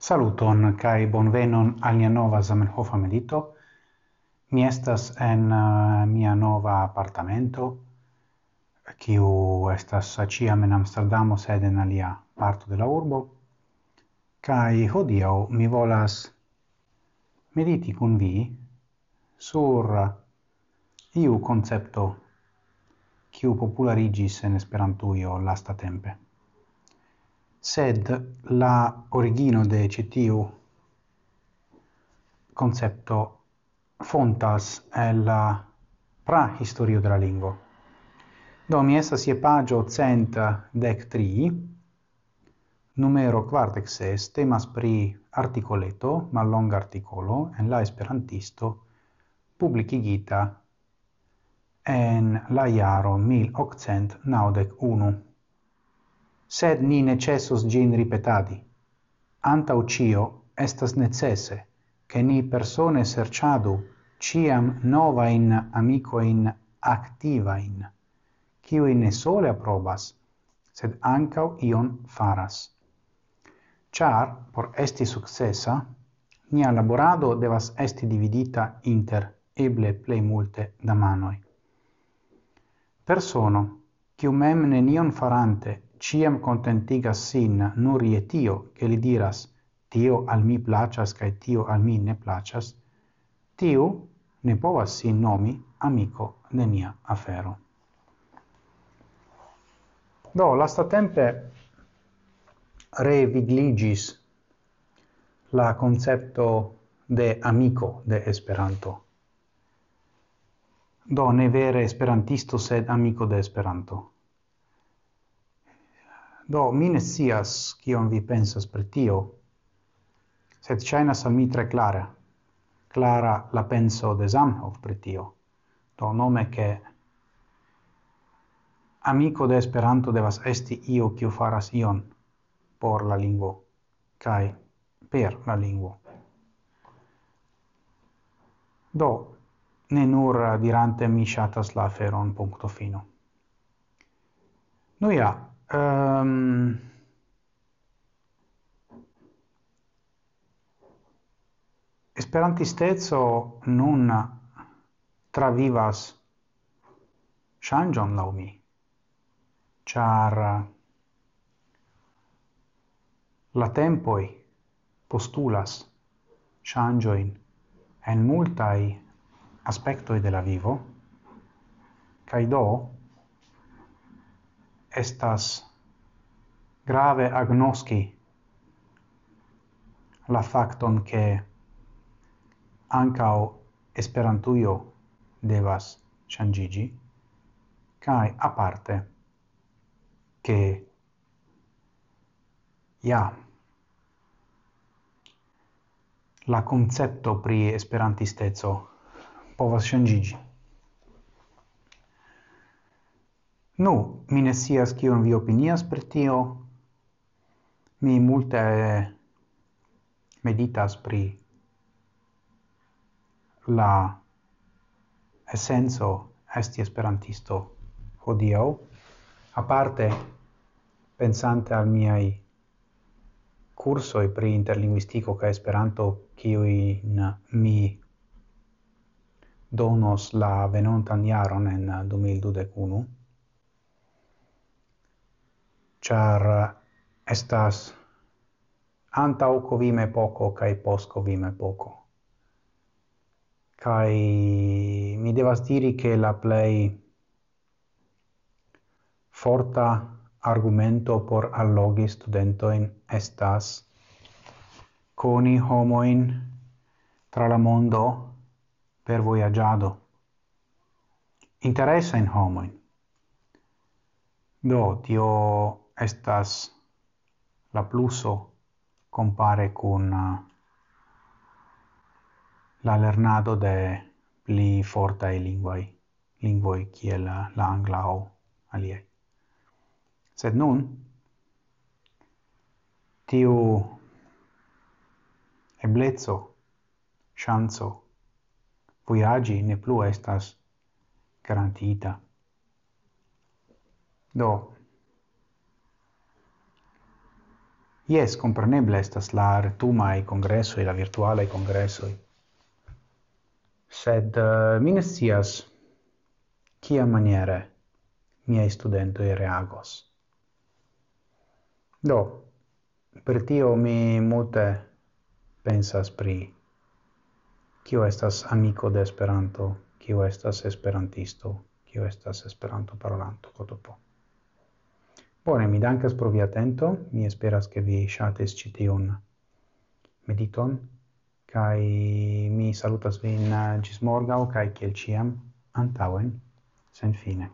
Saluton kai bonvenon al mia nova Zamenhof medito. Mi estas en uh, mia nova appartamento kiu estas acia en Amsterdamo sed en alia parto de la urbo. Kai hodiaŭ mi volas mediti kun vi sur iu koncepto kiu popularigis en Esperantujo lasta tempe sed la origino de citiu concepto fontas el la prahistorio de la lingua. Do mi essa je pagio cent dec tri, numero quartex est, temas pri articoleto, ma long articolo, en la esperantisto, publicigita en la iaro 1891 sed ni necessus gin ripetadi. Anta ucio estas necesse, che ni persone serciadu ciam nova in amico in activa in cioi ne sole approbas, sed ancau ion faras. Char, por esti successa, nia laborado devas esti dividita inter eble plei multe da manoi. Persono, cium mem nenion farante ciam contentigas sin nur je tio, che li diras, tio al mi placas, cae tio al mi ne placas, tiu ne povas sin nomi amico de nia afero. Do, lastatempe revigligis la concepto de amico de Esperanto. Do, ne vere Esperantisto, sed amico de Esperanto. Do, mi ne sias kion vi pensas pri tio, sed ŝajnas al mi tre clara, clara la penso de Zamenhof pri tio. Do, nome che amico de Esperanto devas esti io kiu faras ion por la lingvo kaj per la lingvo. Do, ne nur dirante mi ŝatas la aferon punkto fino. Nu ja, Ehm, um, esperantistezo nun travivas changion laŭ mi char la tempoi postulas changioin en multai aspectoi de la vivo, cae do estas grave agnoski la facton che ancao esperantuio devas changigi kai aparte che ja la concepto pri esperantistezzo povas changigi Nu, mi ne sias kion vi opinias per tio. Mi multe meditas pri la essenzo esti esperantisto hodiaŭ aparte pensante al miai cursoi pri interlinguistico ca esperanto kiui mi donos la venontan jaron en eh, 2021 char estas antau covime poco kai post covime poco. kai mi devas diri che la play forta argumento por allogi studentoin estas coni homoin tra la mondo per voyagiado. Interessa in homoin. Do, tio estas la pluso compare cun uh, la lernado de pli fortae lingvoi, linguae kiel uh, la angla o aliei. Sed nun, tiu eblezzo, chanzo, voyagi ne plu estas garantita. Do, Yes, compreneble estas la retumai congressoi, la virtuale congressoi. Sed uh, mi ne scias kia maniere miei studentoi reagos. Do, per tio mi mute pensas pri kio estas amico de Esperanto, kio estas esperantisto, kio estas esperanto parolanto kotopo. Bone, mi dankas pro via atento. Mi esperas che vi shates ĉi mediton kai mi salutas vin eh, gis morgau, kai kiel ciam, antauen, sen fine.